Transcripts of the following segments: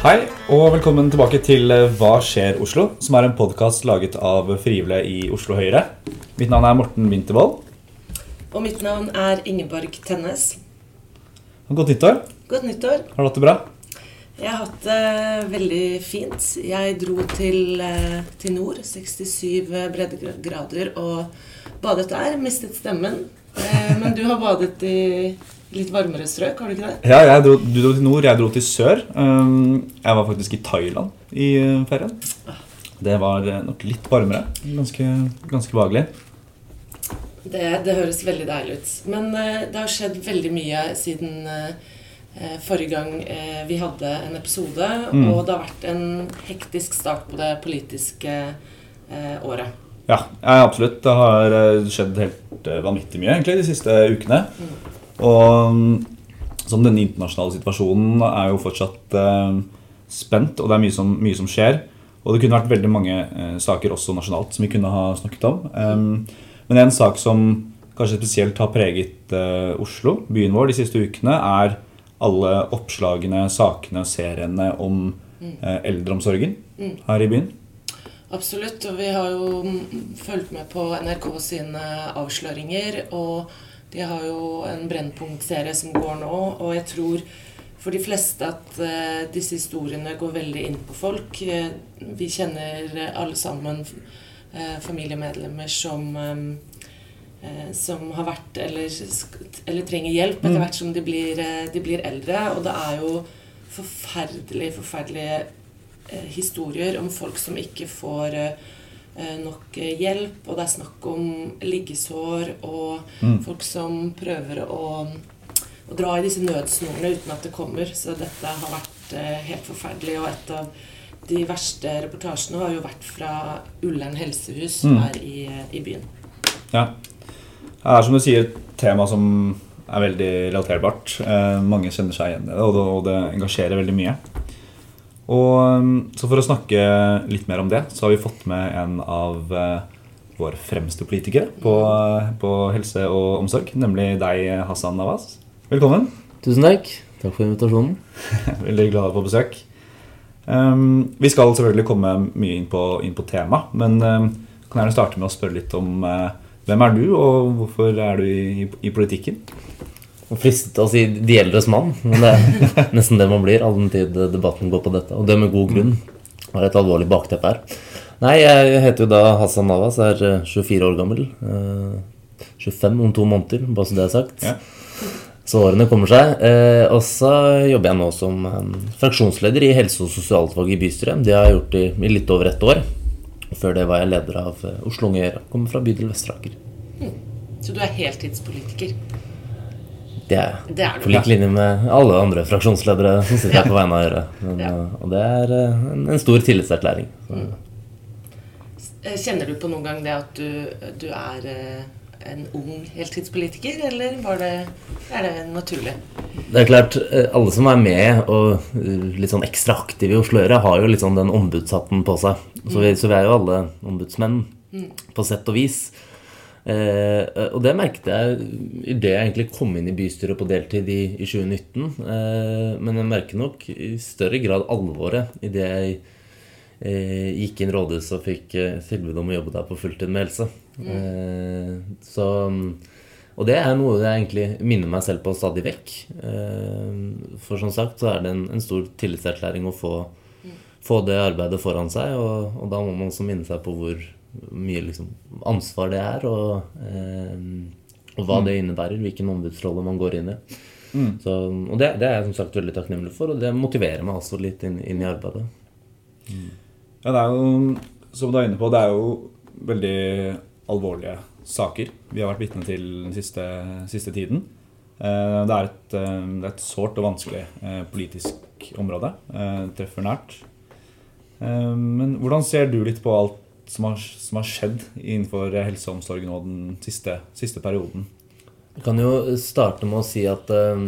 Hei, og velkommen tilbake til eh, Hva skjer Oslo? Som er en podkast laget av frivillige i Oslo Høyre. Mitt navn er Morten Wintervold. Og mitt navn er Ingeborg Tennes. Godt nyttår. Godt nyttår. Har du hatt det bra? Jeg har hatt det veldig fint. Jeg dro til, eh, til nord, 67 breddegrader, og badet der. Mistet stemmen. Eh, Men du har badet i litt varmere strøk, har du ikke det? Ja, dro, Du dro til nord, jeg dro til sør. Um, Jeg var faktisk i Thailand i uh, ferien. Det var uh, nok litt varmere. Ganske, ganske behagelig. Det, det høres veldig deilig ut. Men eh, det har skjedd veldig mye siden forrige gang vi hadde en episode. Mm. Og det har vært en hektisk start på det politiske året. Ja, absolutt. Det har uh, skjedd helt uh, vanvittig mye egentlig de siste ukene. Og sånn, denne internasjonale situasjonen er jo fortsatt eh, spent, og det er mye som, mye som skjer. Og det kunne vært veldig mange eh, saker også nasjonalt som vi kunne ha snakket om. Um, men en sak som kanskje spesielt har preget eh, Oslo, byen vår, de siste ukene, er alle oppslagene, sakene, seriene om eh, eldreomsorgen her i byen. Absolutt. Og vi har jo mm, fulgt med på NRK sine avsløringer. Og de har jo en Brennpunkt-serie som går nå. Og jeg tror for de fleste at uh, disse historiene går veldig inn på folk. Uh, vi kjenner alle sammen uh, familiemedlemmer som um, som har vært eller, eller trenger hjelp etter hvert som de blir, de blir eldre. Og det er jo forferdelig, forferdelige historier om folk som ikke får nok eh, hjelp. Og det er snakk om liggesår og Mm. folk som prøver å, å dra i disse nødsnorene uten at det kommer. Så dette har vært eh, helt forferdelig. Og et av de verste reportasjene har jo vært fra Ullern helsehus Mm. her i, i byen. Ja. Det er som du sier et tema som er veldig relaterbart. Eh, mange kjenner seg igjen i det, og det, og det engasjerer veldig mye. Og um, Så for å snakke litt mer om det, så har vi fått med en av eh, våre fremste politikere på, på helse og omsorg, nemlig deg, Hassan Nawaz. Velkommen. Tusen takk. Takk for invitasjonen. Veldig glad for besøk. Um, vi skal selvfølgelig komme mye inn på, inn på tema, men um, kan gjerne starte med å spørre litt om uh, hvem er du, og hvorfor er du i, i politikken? Og fristet til å si 'de eldres mann', men det er nesten det man blir all den tid debatten går på dette. Og det med god grunn. Har et alvorlig bakteppe her. Nei, jeg heter jo da Hassan Nawaz, er eh, 24 år gammel. Eh, 25 om to måneder, bare så det er sagt. Ja. Så årene kommer seg. Eh, og så jobber jeg nå som eh, fraksjonsleder i helse- og sosialutvalget i bystyret. Det har jeg gjort i, i litt over ett år. Før det var jeg leder av eh, Oslo Unge Høyre. Kommer fra bydel Vest-Aker. Så du er heltidspolitiker. Det er jeg. Det er. På lik linje med alle andre fraksjonsledere som sitter her på vegne av Høyre. Men, Ja. eh, Og det er eh, en, en stor tillitserklæring. Eh, Kjenner du på noen gang det at du, du er eh, en ung heltidspolitiker, eller var det, er det naturlig? Det er klart, alle som er med og litt sånn ekstra aktive i Oslo Høyre, har jo litt sånn den ombudshatten på seg. Så vi, så vi er jo alle ombudsmenn, på sett og vis. Eh, og det merket jeg idet jeg egentlig kom inn i bystyret på deltid i, i 2019. Eh, men jeg merker nok i større grad alvoret idet jeg eh, gikk inn rådhuset og fikk eh, tilbud om å jobbe der på fulltid med helse. Eh, så Og det er noe jeg egentlig minner meg selv på stadig vekk. Eh, for som sagt så er det en, en stor tillitserklæring å få, få det arbeidet foran seg, og, og da må man også minne seg på hvor mye liksom, ansvar det er, og, eh, og hva det innebærer, hvilken ombudsrolle man går inn i. Så, og det, det er jeg som sagt veldig takknemlig for, og det motiverer meg også litt inn, inn i arbeidet. Ja, det er jo, som du er inne på, det er jo veldig alvorlige saker vi har vært vitne til den siste, siste tiden. Eh, Det er et, eh, et sårt og vanskelig eh, politisk område. Eh, Treffer nært. Eh, Men hvordan ser du litt på alt som har, som har skjedd innenfor helse og omsorg nå den siste, siste perioden? Jeg kan jo starte med å si at eh,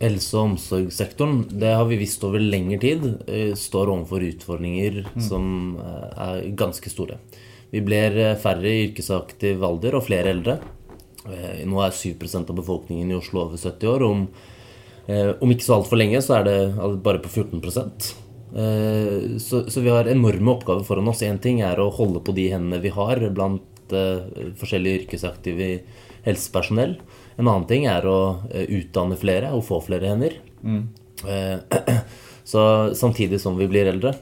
helse- og omsorgssektoren, det har vi visst over lengre tid, eh, står overfor utfordringer som eh, er ganske store. Vi blir eh, færre i yrkesaktiv alder og flere eldre. Eh, Nå er 7 av befolkningen i Oslo over 70 år. Om, Eh, om ikke så altfor lenge så er det bare på 14 eh, så, så vi har enorme oppgaver foran oss. Én ting er å holde på de hendene vi har blant uh, forskjellige yrkesaktive helsepersonell. En annen ting er å uh, utdanne flere og få flere hender. Mm. Så samtidig som vi blir eldre.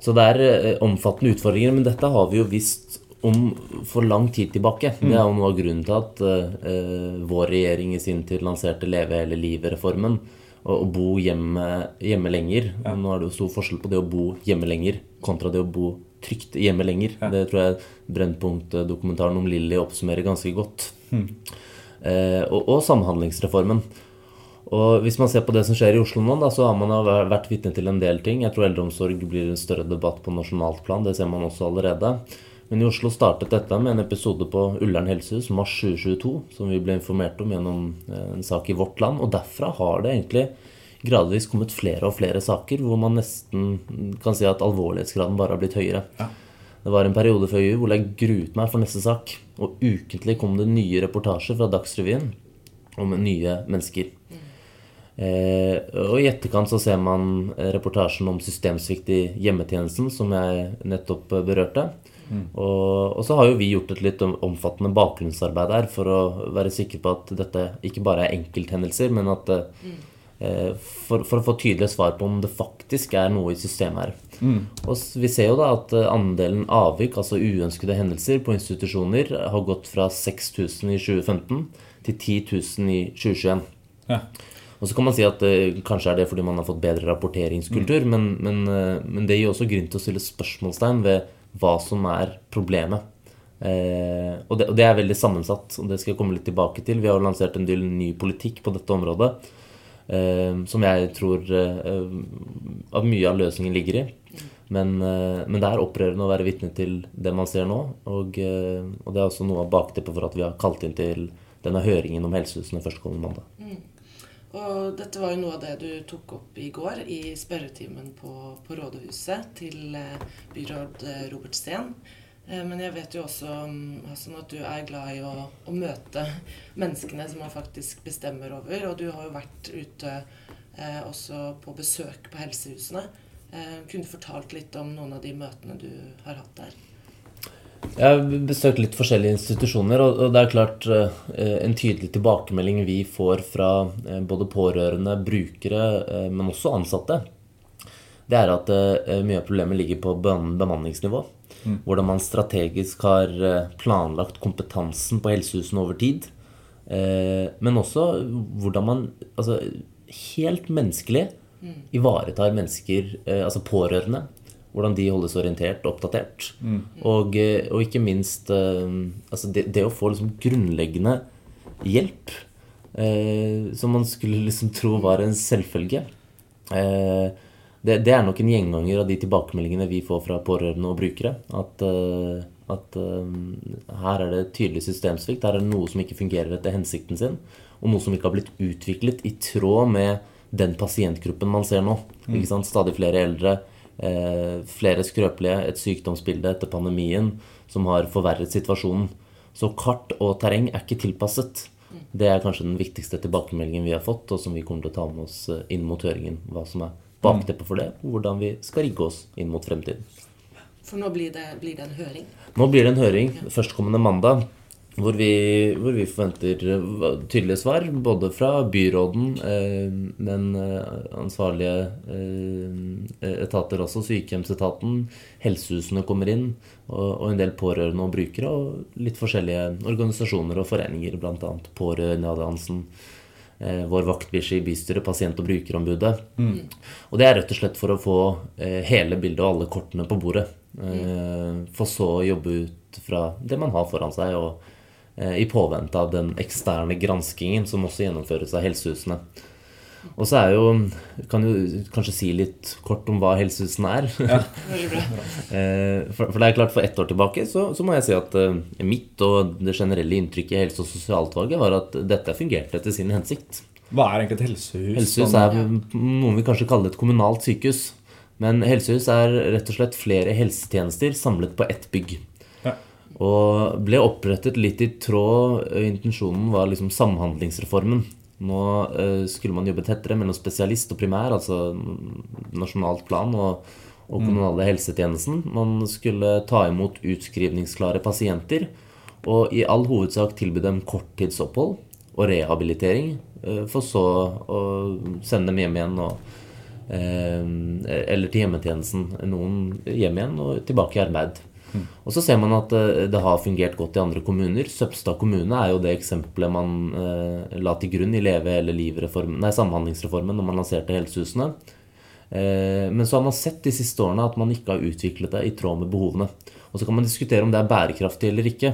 Så det er omfattende utfordringer. Men dette har vi jo visst om for lang tid tilbake. Mm. Det er jo noe av grunnen til at uh, vår regjering i sin tid lanserte Leve hele livet-reformen. Å bo hjemme, hjemme lenger. Ja. Nå er det jo stor forskjell på det å bo hjemme lenger kontra det å bo trygt hjemme lenger. Ja. Det tror jeg Brennpunkt-dokumentaren om Lilly oppsummerer ganske godt. Mm. Eh, og, og, Samhandlingsreformen. Og Hvis man ser på det som skjer i Oslo nå, da, så har man vært vitne til en del ting. Jeg tror eldreomsorg blir en større debatt på nasjonalt plan. Det ser man også allerede. Men i Oslo startet dette med en episode på Ullern helsehus mars 2022, som vi ble informert om gjennom eh, en sak i Vårt Land. Og derfra har det egentlig gradvis kommet flere og flere saker hvor man nesten kan si at alvorlighetsgraden bare har blitt høyere. Ja. Det var en periode før jul hvor jeg gruet meg for neste sak. Og ukentlig kom det nye reportasjer fra Dagsrevyen om nye mennesker. Eh, og i etterkant så ser man reportasjen om systemsvikt i hjemmetjenesten, som jeg nettopp berørte. Mm. Og, og, så har jo vi gjort et litt omfattende bakgrunnsarbeid der for å være sikre på at dette ikke bare er enkelthendelser, men at mm. eh, for, for, å få tydelige svar på om det faktisk er noe i systemet her. Mm. Og vi ser jo da at eh, andelen avvik, altså uønskede hendelser på institusjoner, har gått fra 6000 i 2015 til 10 000 i 2021. Ja. Og så kan man si at uh, kanskje er det fordi man har fått bedre rapporteringskultur, mm. men, men, uh, men, det gir også grunn til å stille spørsmålstegn ved hva som er problemet. Eh, og, det, og, det, er veldig sammensatt, og det skal jeg komme litt tilbake til. Vi har lansert en del ny politikk på dette området eh, som jeg tror eh, at mye av løsningen ligger i. Men, eh, men det er opprørende å være vitne til det man ser nå. Og, eh, og, det er også noe av bakteppet for at vi har kalt inn til denne høringen om helsehusene førstkommende mandag. Mm. Og dette var jo noe av det du tok opp i går i spørretimen på, på Rådhuset til eh, byråd eh, Robert Steen. Eh, men jeg vet jo også Hassan, at du er glad i å, å, møte menneskene som man faktisk bestemmer over. Og du har jo vært ute eh, også på besøk på helsehusene. Eh, kunne du fortalt litt om noen av de møtene du har hatt der? Jeg har besøkt litt forskjellige institusjoner, og det er klart eh, en tydelig tilbakemelding vi får fra eh, både pårørende, brukere, eh, men også ansatte, det er at mye av problemet ligger på bemanningsnivå. Mm. Hvordan man strategisk har planlagt kompetansen på helsehusene over tid. Men også hvordan man altså, helt menneskelig mm. ivaretar mennesker, altså pårørende, hvordan de holdes orientert oppdatert. Mm. Og, eh, og, ikke minst eh, altså det, det, å få liksom grunnleggende hjelp eh, som man skulle liksom tro var en selvfølge. Eh, det, det, er nok en gjenganger av de tilbakemeldingene vi får fra pårørende og brukere. At, eh, at eh, her er det tydelig systemsvikt. Her er det noe som ikke fungerer etter hensikten sin. Og noe som ikke har blitt utviklet i tråd med den pasientgruppen man ser nå. Mm. Stadig flere eldre flere skrøpelige, et sykdomsbilde etter pandemien som har forverret situasjonen. Så kart og terreng er ikke tilpasset. Det er kanskje den viktigste tilbakemeldingen vi har fått, og som vi kommer til å ta med oss eh, inn mot høringen. Hva som er bakteppet for det, og hvordan vi skal rigge oss inn mot fremtiden. For nå blir det, blir det en høring? Nå blir det en høring førstkommende mandag. Hvor vi, hvor vi, forventer tydelige svar, både fra byråden, eh, men eh, ansvarlige eh, etater også, sykehjemsetaten, helsehusene kommer inn, og, og, en del pårørende og brukere, og litt forskjellige organisasjoner og foreninger, bl.a. Pårørendealliansen, eh, vår vaktbikkje i bystyret, pasient- og brukerombudet. Mm. Og det er rett og slett for å få eh, hele bildet og alle kortene på bordet. Mm. For så å jobbe ut fra det man har foran seg. og Eh, i påvente av den eksterne granskingen som også gjennomføres av helsehusene. Og så er jo Kan jo kanskje si litt kort om hva helsehusene er? Ja. Eh, for, for, det er klart, for ett år tilbake så, så må jeg si at uh, mitt og det generelle inntrykket i Helse- og sosialutvalget var at dette fungerte etter sin hensikt. Hva er egentlig et helsehus? Helsehus er noe vi kanskje kaller et kommunalt sykehus. Men helsehus er rett og slett flere helsetjenester samlet på ett bygg. Og ble opprettet litt i tråd Intensjonen var liksom Samhandlingsreformen. Nå eh, skulle man jobbe tettere mellom spesialist og primær, altså nasjonalt plan, og, og kommunale helsetjenesten. Man skulle ta imot utskrivningsklare pasienter, og i all hovedsak tilby dem korttidsopphold og rehabilitering, eh, for så å sende dem hjem igjen og eh, Eller til hjemmetjenesten. Noen hjem igjen og tilbake i arbeid. Og så ser man at eh, det har fungert godt i andre kommuner. Søpstad kommune er jo det eksempelet man eh, la til grunn i Leve hele livet-reformen, nei, Samhandlingsreformen når man lanserte helsehusene. Eh, men så har man sett de siste årene at man ikke har utviklet det i tråd med behovene. Og så kan man diskutere om det er bærekraftig eller ikke,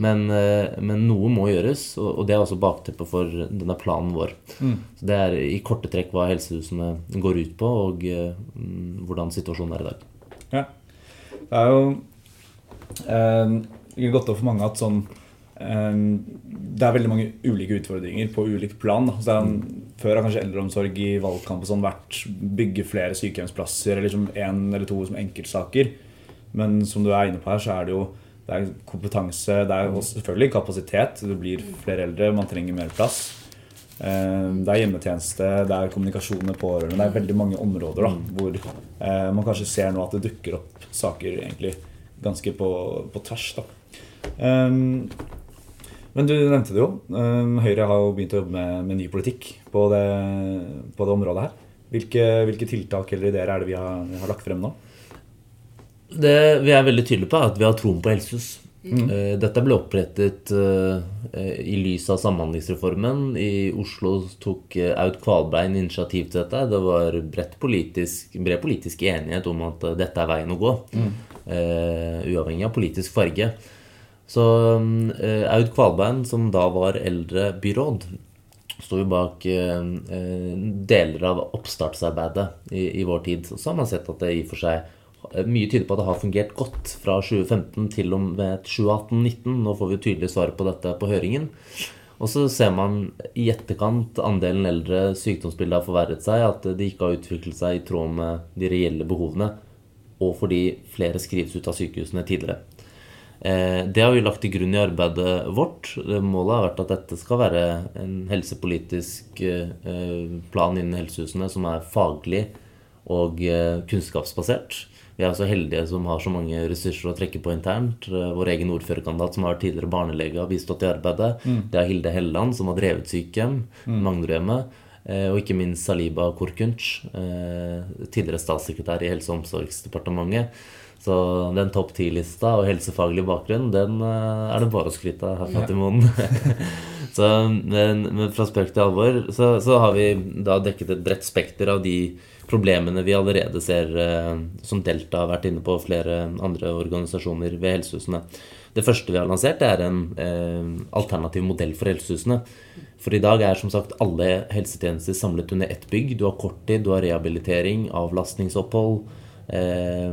men, eh, men noe må gjøres. Og, og det er også bakteppet for denne planen vår. Så Det er i korte trekk hva helsehusene går ut på, og eh, mm, hvordan situasjonen er i dag. Ja. Det er jo eh, er godt opp for mange at sånn eh, Det er veldig mange ulike utfordringer på ulike plan. det en, før har kanskje eldreomsorg i valgkamp og sånn vært bygge flere sykehjemsplasser eller liksom én eller to som enkeltsaker. Men som du er inne på her, så er det jo det er kompetanse, det er selvfølgelig kapasitet. Det blir flere eldre, man trenger mer plass. Eh, Det er hjemmetjeneste, det er kommunikasjon med pårørende. Det er veldig mange områder da, hvor eh, man kanskje ser nå at det dukker opp saker egentlig ganske på, på tvers. Da. Um, men du nevnte det jo. Um, Høyre har jo begynt å jobbe med, med ny politikk på det, på det området her. Hvilke, hvilke tiltak eller ideer er det vi har, vi har lagt frem nå? Det vi er veldig tydelige på, er at vi har troen på helsehus. Mm. Dette ble opprettet eh, i lys av Samhandlingsreformen. I Oslo tok eh, Aud Kvalbein initiativ til dette. Det var bredt politisk, bred politisk enighet om at eh, dette er veien å gå. Eh, uavhengig av politisk farge. Så eh, Aud Kvalbein, som da var eldrebyråd, sto jo bak eh, eh, deler av oppstartsarbeidet i, i vår tid. Så har man sett at det i og for seg eh, mye tyder på at det har fungert godt fra 2015 til og med 2018-2019. Nå får vi tydelig svar på dette på høringen. Og så ser man i etterkant andelen eldre sykdomsbildet har forverret seg, at de ikke har utviklet seg i tråd med de reelle behovene, og fordi flere skrives ut av sykehusene tidligere. Eh, Det har vi lagt til grunn i arbeidet vårt. Målet har vært at dette skal være en helsepolitisk eh, plan innen helsehusene som er faglig og eh, kunnskapsbasert. Vi er så heldige som har så mange ressurser å trekke på internt. Vår egen ordførerkandidat som har vært tidligere barnelege, har bistått i arbeidet. Det er Hilde Helleland som har drevet sykehjem, Manglerudhjemmet. Eh, Og ikke minst Saliba Korkunc, eh, tidligere statssekretær i Helse- og omsorgsdepartementet. Så den topp ti-lista og helsefaglig bakgrunn, den eh, er det bare å skryte av herfra til månen. så, men, men fra spøk til alvor, så, så har vi da dekket et bredt spekter av de problemene vi allerede ser, som Delta har vært inne på, og flere andre organisasjoner ved helsehusene. Det første vi har lansert, er en eh, alternativ modell for helsehusene. For i dag er som sagt alle helsetjenester samlet under ett bygg. Du har korttid, du har rehabilitering, avlastningsopphold, eh,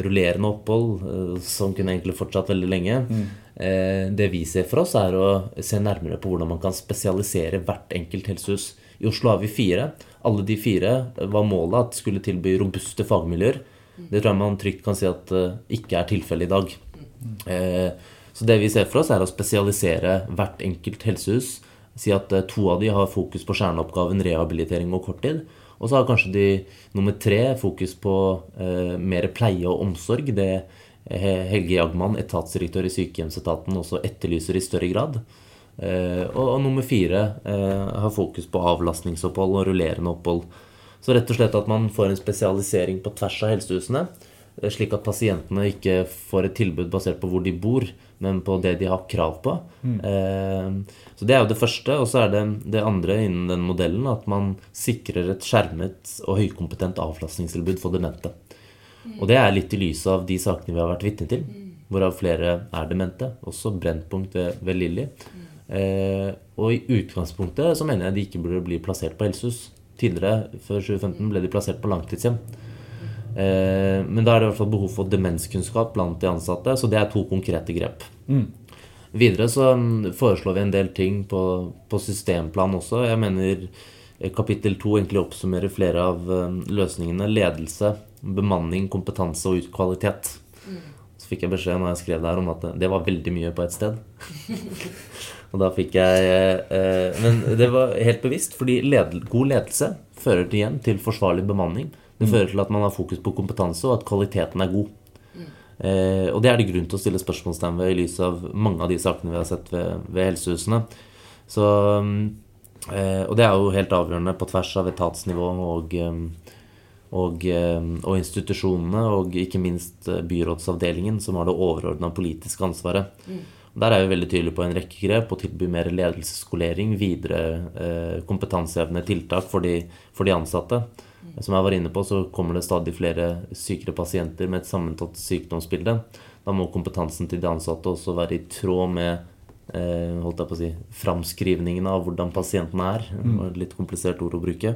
rullerende opphold, eh, som kunne egentlig fortsatt veldig lenge. Eh, det vi ser for oss, er å se nærmere på hvordan man kan spesialisere hvert enkelt helsehus. I Oslo har vi fire. Alle de fire var målet at skulle tilby robuste fagmiljøer. Det tror jeg man trygt kan si at eh, ikke er tilfellet i dag. Eh, Så det vi ser for oss, er å spesialisere hvert enkelt helsehus. Si at eh, to av de har fokus på kjerneoppgaven rehabilitering og korttid. Og så har kanskje de nummer tre fokus på eh, mer pleie og omsorg. Det Helge Jagmann, etatsdirektør i sykehjemsetaten, også etterlyser i større grad. Eh, og, og nummer fire eh, har fokus på avlastningsopphold og rullerende opphold. Så rett og slett at man får en spesialisering på tvers av helsehusene. Eh, Slik at pasientene ikke får et tilbud basert på hvor de bor, men på det de har krav på. Mm. så Det er jo det første. Og så er det det andre innen den modellen at man sikrer et skjermet og høykompetent avlastningstilbud for demente. Og det er litt i lys av de sakene vi har vært vitne til, hvorav flere er demente. Også Brennpunkt ved, ved Lilly. Eh, og i utgangspunktet så mener jeg de ikke burde bli plassert på helsehus. Tidligere, før 2015, ble de plassert på langtidshjem. Eh, men da er det i hvert fall behov for demenskunnskap blant de ansatte, så det er to konkrete grep. Videre så mm, foreslår vi en del ting på, på systemplan også. Jeg mener eh, kapittel to egentlig oppsummerer flere av eh, løsningene. Ledelse, bemanning, kompetanse og kvalitet. Så fikk jeg beskjed når jeg skrev det her om at det var veldig mye på ett sted. Og da fikk jeg eh, Men det var helt bevisst, fordi led, god ledelse fører til igjen til forsvarlig bemanning. Det fører til at man har fokus på kompetanse, og at kvaliteten er god. Eh, og det er det grunn til å stille spørsmålstegn ved i lys av mange av de sakene vi har sett ved, ved helsehusene. Så, eh, og det er jo helt avgjørende på tvers av etatsnivå og, eh, og, og institusjonene, og ikke minst eh, byrådsavdelingen, som har det overordna politiske ansvaret. Der er vi veldig tydelige på en rekke grep, å tilby mer ledelsesskolering, videre eh, kompetansehevende tiltak for de, for de ansatte. Som jeg var inne på, så kommer det stadig flere sykere pasienter med et sammentatt sykdomsbilde. Da må kompetansen til de ansatte også være i tråd med eh, holdt jeg på å si, framskrivningene av hvordan pasienten er. Det var et litt komplisert ord å bruke.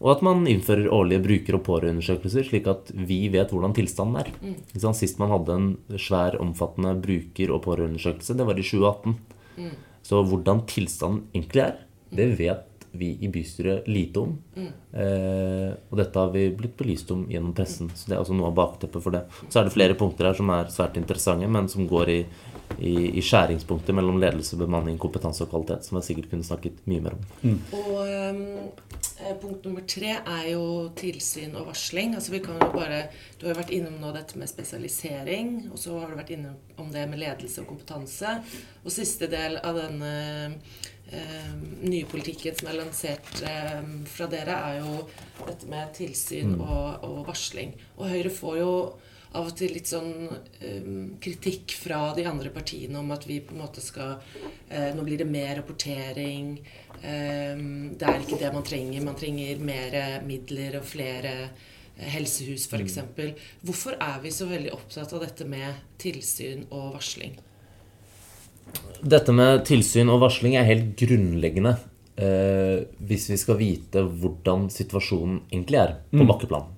Og at man innfører årlige bruker- og pårørendeundersøkelser, slik at vi vet hvordan tilstanden er. Mm. Sist man hadde en svær, omfattende bruker- og pårørendeundersøkelse, det var i 2018. Så hvordan tilstanden egentlig er, det vet vi i bystyret lite om. Eh, og dette har vi blitt belyst om gjennom pressen. Så det er altså noe av bakteppet for det. Så er det flere punkter her som er svært interessante, men som går i, i, i skjæringspunktet mellom ledelse, bemanning, kompetanse og kvalitet, som jeg sikkert kunne snakket mye mer om. Og ehm, eh, punkt nummer tre er jo tilsyn og varsling. Altså vi kan jo bare, Du har jo vært innom nå dette med spesialisering, og så har du vært innom om det med ledelse og kompetanse. Og siste del av denne eh, nye politikken som er lansert eh, fra dere, er jo dette med tilsyn og, og varsling. Og Høyre får jo av og til litt sånn eh, kritikk fra de andre partiene om at vi på en måte skal eh, Nå blir det mer rapportering. eh, det er ikke det man trenger. Man trenger mer midler og flere eh, helsehus, f.eks. Hvorfor er vi så veldig opptatt av dette med tilsyn og varsling? Dette med tilsyn og varsling er helt grunnleggende eh, hvis vi skal vite hvordan situasjonen egentlig er på bakkeplan.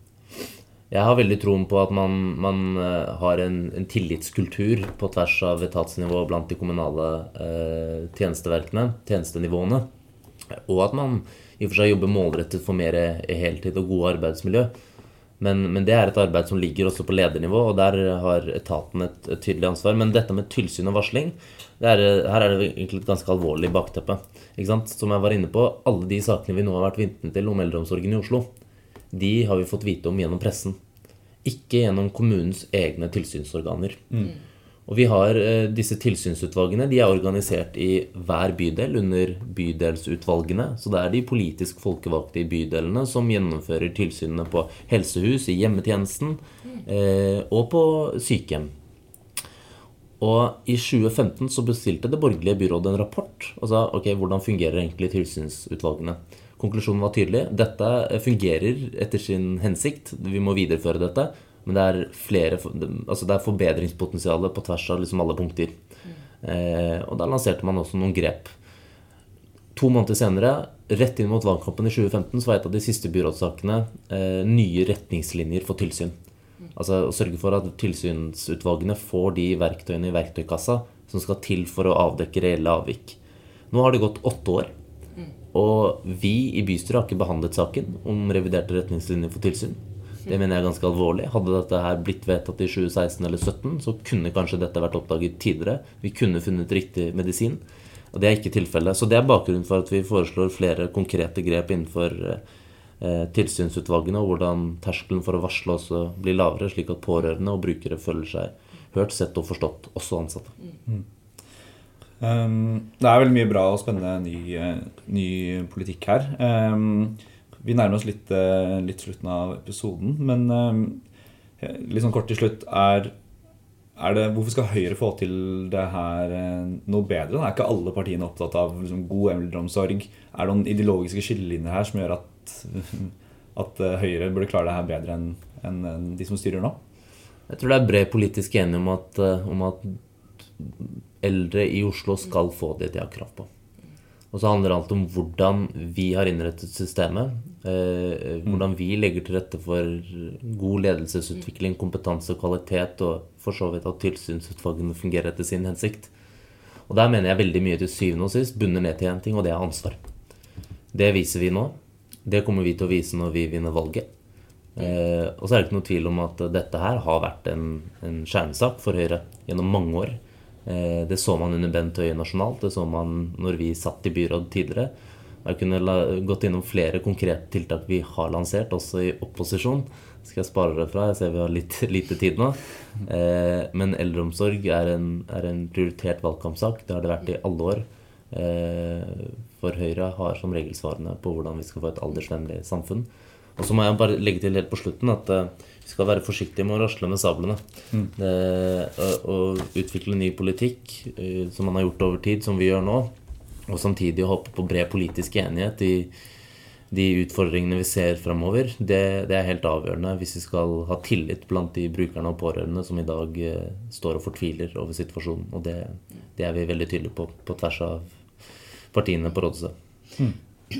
Jeg har veldig troen på at man, man eh, har en, en tillitskultur på tvers av etatsnivå blant de kommunale eh, tjenesteverkene, tjenestenivåene. Og at man i og for seg jobber målrettet for mer heltid og gode arbeidsmiljø. Men, men det er et arbeid som ligger også på ledernivå, og der har etaten et, et tydelig ansvar. Men dette med tilsyn og varsling, er, her er det egentlig et ganske alvorlig bakteppe. Som jeg var inne på, alle de sakene vi nå har vært vitne til om eldreomsorgen i Oslo, de har vi fått vite om gjennom pressen. Ikke gjennom kommunens egne tilsynsorganer. Og vi har eh, disse tilsynsutvalgene. De er organisert i hver bydel under bydelsutvalgene. Så det er de politisk folkevalgte i bydelene som gjennomfører tilsynene på helsehus, i hjemmetjenesten eh, og på sykehjem. Og i 2015 så bestilte det borgerlige byrådet en rapport og sa ok, hvordan fungerer egentlig tilsynsutvalgene. Konklusjonen var tydelig. Dette fungerer etter sin hensikt. Vi må videreføre dette. Men det er flere, altså det er forbedringspotensial på tvers av liksom alle punkter. Eh, og da lanserte man også noen grep. To måneder senere, rett inn mot valgkampen i 2015, så var et av de siste byrådssakene eh, nye retningslinjer for tilsyn. Altså å sørge for at tilsynsutvalgene får de verktøyene i verktøykassa som skal til for å avdekke reelle avvik. Nå har det gått åtte år, og vi i bystyret har ikke behandlet saken om reviderte retningslinjer for tilsyn. Det mener jeg er ganske alvorlig. Hadde dette her blitt vedtatt i 2016 eller 2017, så kunne kanskje dette vært oppdaget tidligere. Vi kunne funnet riktig medisin. Og det er ikke tilfellet. Så det er bakgrunnen for at vi foreslår flere konkrete grep innenfor eh, tilsynsutvalgene, og hvordan terskelen for å varsle også blir lavere, slik at pårørende og brukere føler seg hørt, sett og forstått, også ansatte. Um, det er veldig mye bra og spennende ny, eh, ny politikk her. Um, vi nærmer oss litt, eh, litt slutten av episoden, men um, litt sånn kort til slutt er, er det, Hvorfor skal Høyre få til det her eh, noe bedre? Er ikke alle partiene opptatt av liksom, god eldreomsorg? Er det noen ideologiske skillelinjer her som gjør at, at eh, Høyre burde klare det her bedre enn enn- de som styrer nå? Jeg tror det er bred politisk enighet om at, eh, om at eldre i Oslo skal få det de har krav på. Og så handler alt om hvordan vi har innrettet systemet. Eh, hvordan vi legger til rette for god ledelsesutvikling, kompetanse og kvalitet, og for så vidt at tilsynsutvalgene fungerer etter sin hensikt. Og der mener jeg veldig mye til syvende og sist bunner ned til én ting, og det er ansvar. Det viser vi nå. Det kommer vi til å vise når vi vinner valget. Eh, og så er det ikke noe tvil om at dette her har vært en, en kjernesak for Høyre gjennom mange år. Eh, det så man under Bent Høie nasjonalt, det så man når vi satt i byråd tidligere. Jeg kunne gått innom flere konkrete tiltak vi har lansert, også i opposisjon. Skal jeg spare dere fra? Jeg ser vi har litt lite tid nå. Eh, men eldreomsorg er en, er en, prioritert valgkampsak. Det har det vært i alle år. Eh, for Høyre har som regel svarene på hvordan vi skal få et aldersvennlig samfunn. Og så må jeg bare legge til helt på slutten at eh, vi skal være forsiktige med å rasle med sablene. Mm. Det, å, å, utvikle ny politikk, eh, som man har gjort over tid, som vi gjør nå, og samtidig håpe på bred politisk enighet i de utfordringene vi ser framover, det, det, er helt avgjørende hvis vi skal ha tillit blant de brukerne og pårørende som i dag eh, står og fortviler over situasjonen. Og det, det, er vi veldig tydelige på på tvers av partiene på rådhuset. Mm.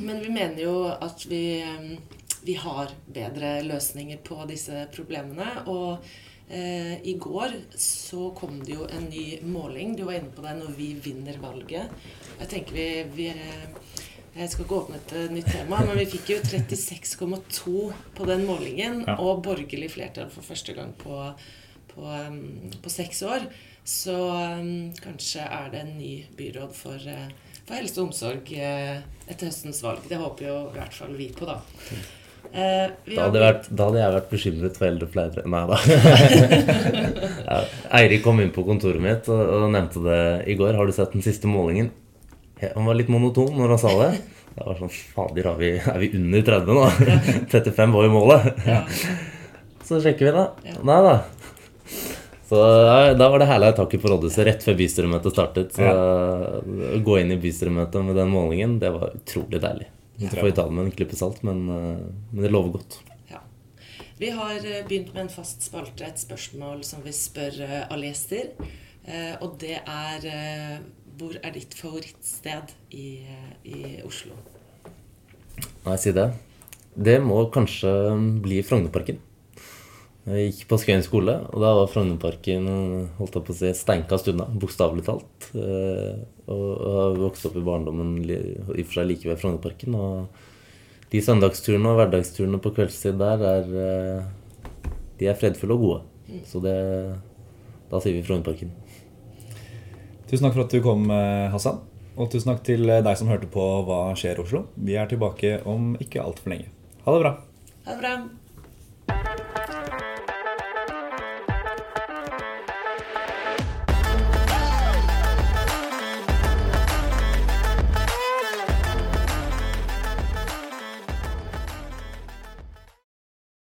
Men vi mener jo at vi, eh, vi har bedre løsninger på disse problemene. og Eh, I går så kom det jo en ny måling. Du var inne på det når vi vinner valget. Jeg tenker vi, vi Jeg skal ikke åpne et nytt tema, men vi fikk jo 36,2 på den målingen. Ja. Og borgerlig flertall for første gang på, på, um, på seks år. Så um, kanskje er det en ny byråd for, for helse og omsorg etter høstens valg. Det håper jo i hvert fall vi på, da. Eh, da, hadde vært, da, hadde jeg vært bekymret for eldrepleiere. Nei da. ja, Eirik kom inn på kontoret mitt og, og, nevnte det i går. Har du sett den siste målingen? Han var litt monoton når han sa det. Det var sånn Fader, er vi, er vi under 30 nå? 35 var jo målet. Ja. Så sjekker vi, da. Nei da. Så Da var det herlig takket på rådhuset rett før bystyremøtet startet. Så Å gå inn i bystyremøtet med den målingen, det var utrolig deilig. Jeg får ta det med en klype salt, men, eh, men, det lover godt. Ja. Vi har eh, begynt med en fast spalte, et spørsmål som vi spør eh, alle gjester. Og det er Hvor er ditt favorittsted i, i Oslo? Nei, si det. Det må kanskje bli Frognerparken. Jeg gikk på Skøyen skole, og da var Frognerparken holdt jeg på å si, steinkast unna, bokstavelig talt. Eh, og har vokst opp i barndommen i og for seg like ved Frognerparken. Og de søndagsturene og hverdagsturene på kveldstid der er eh, De er fredfulle og gode. Så det Da sier vi Frognerparken. Tusen takk for at du kom, eh, Hassan. Og tusen takk til deg som hørte på Hva skjer Oslo. Vi er tilbake om ikke altfor lenge. Ha det bra. Ha det bra.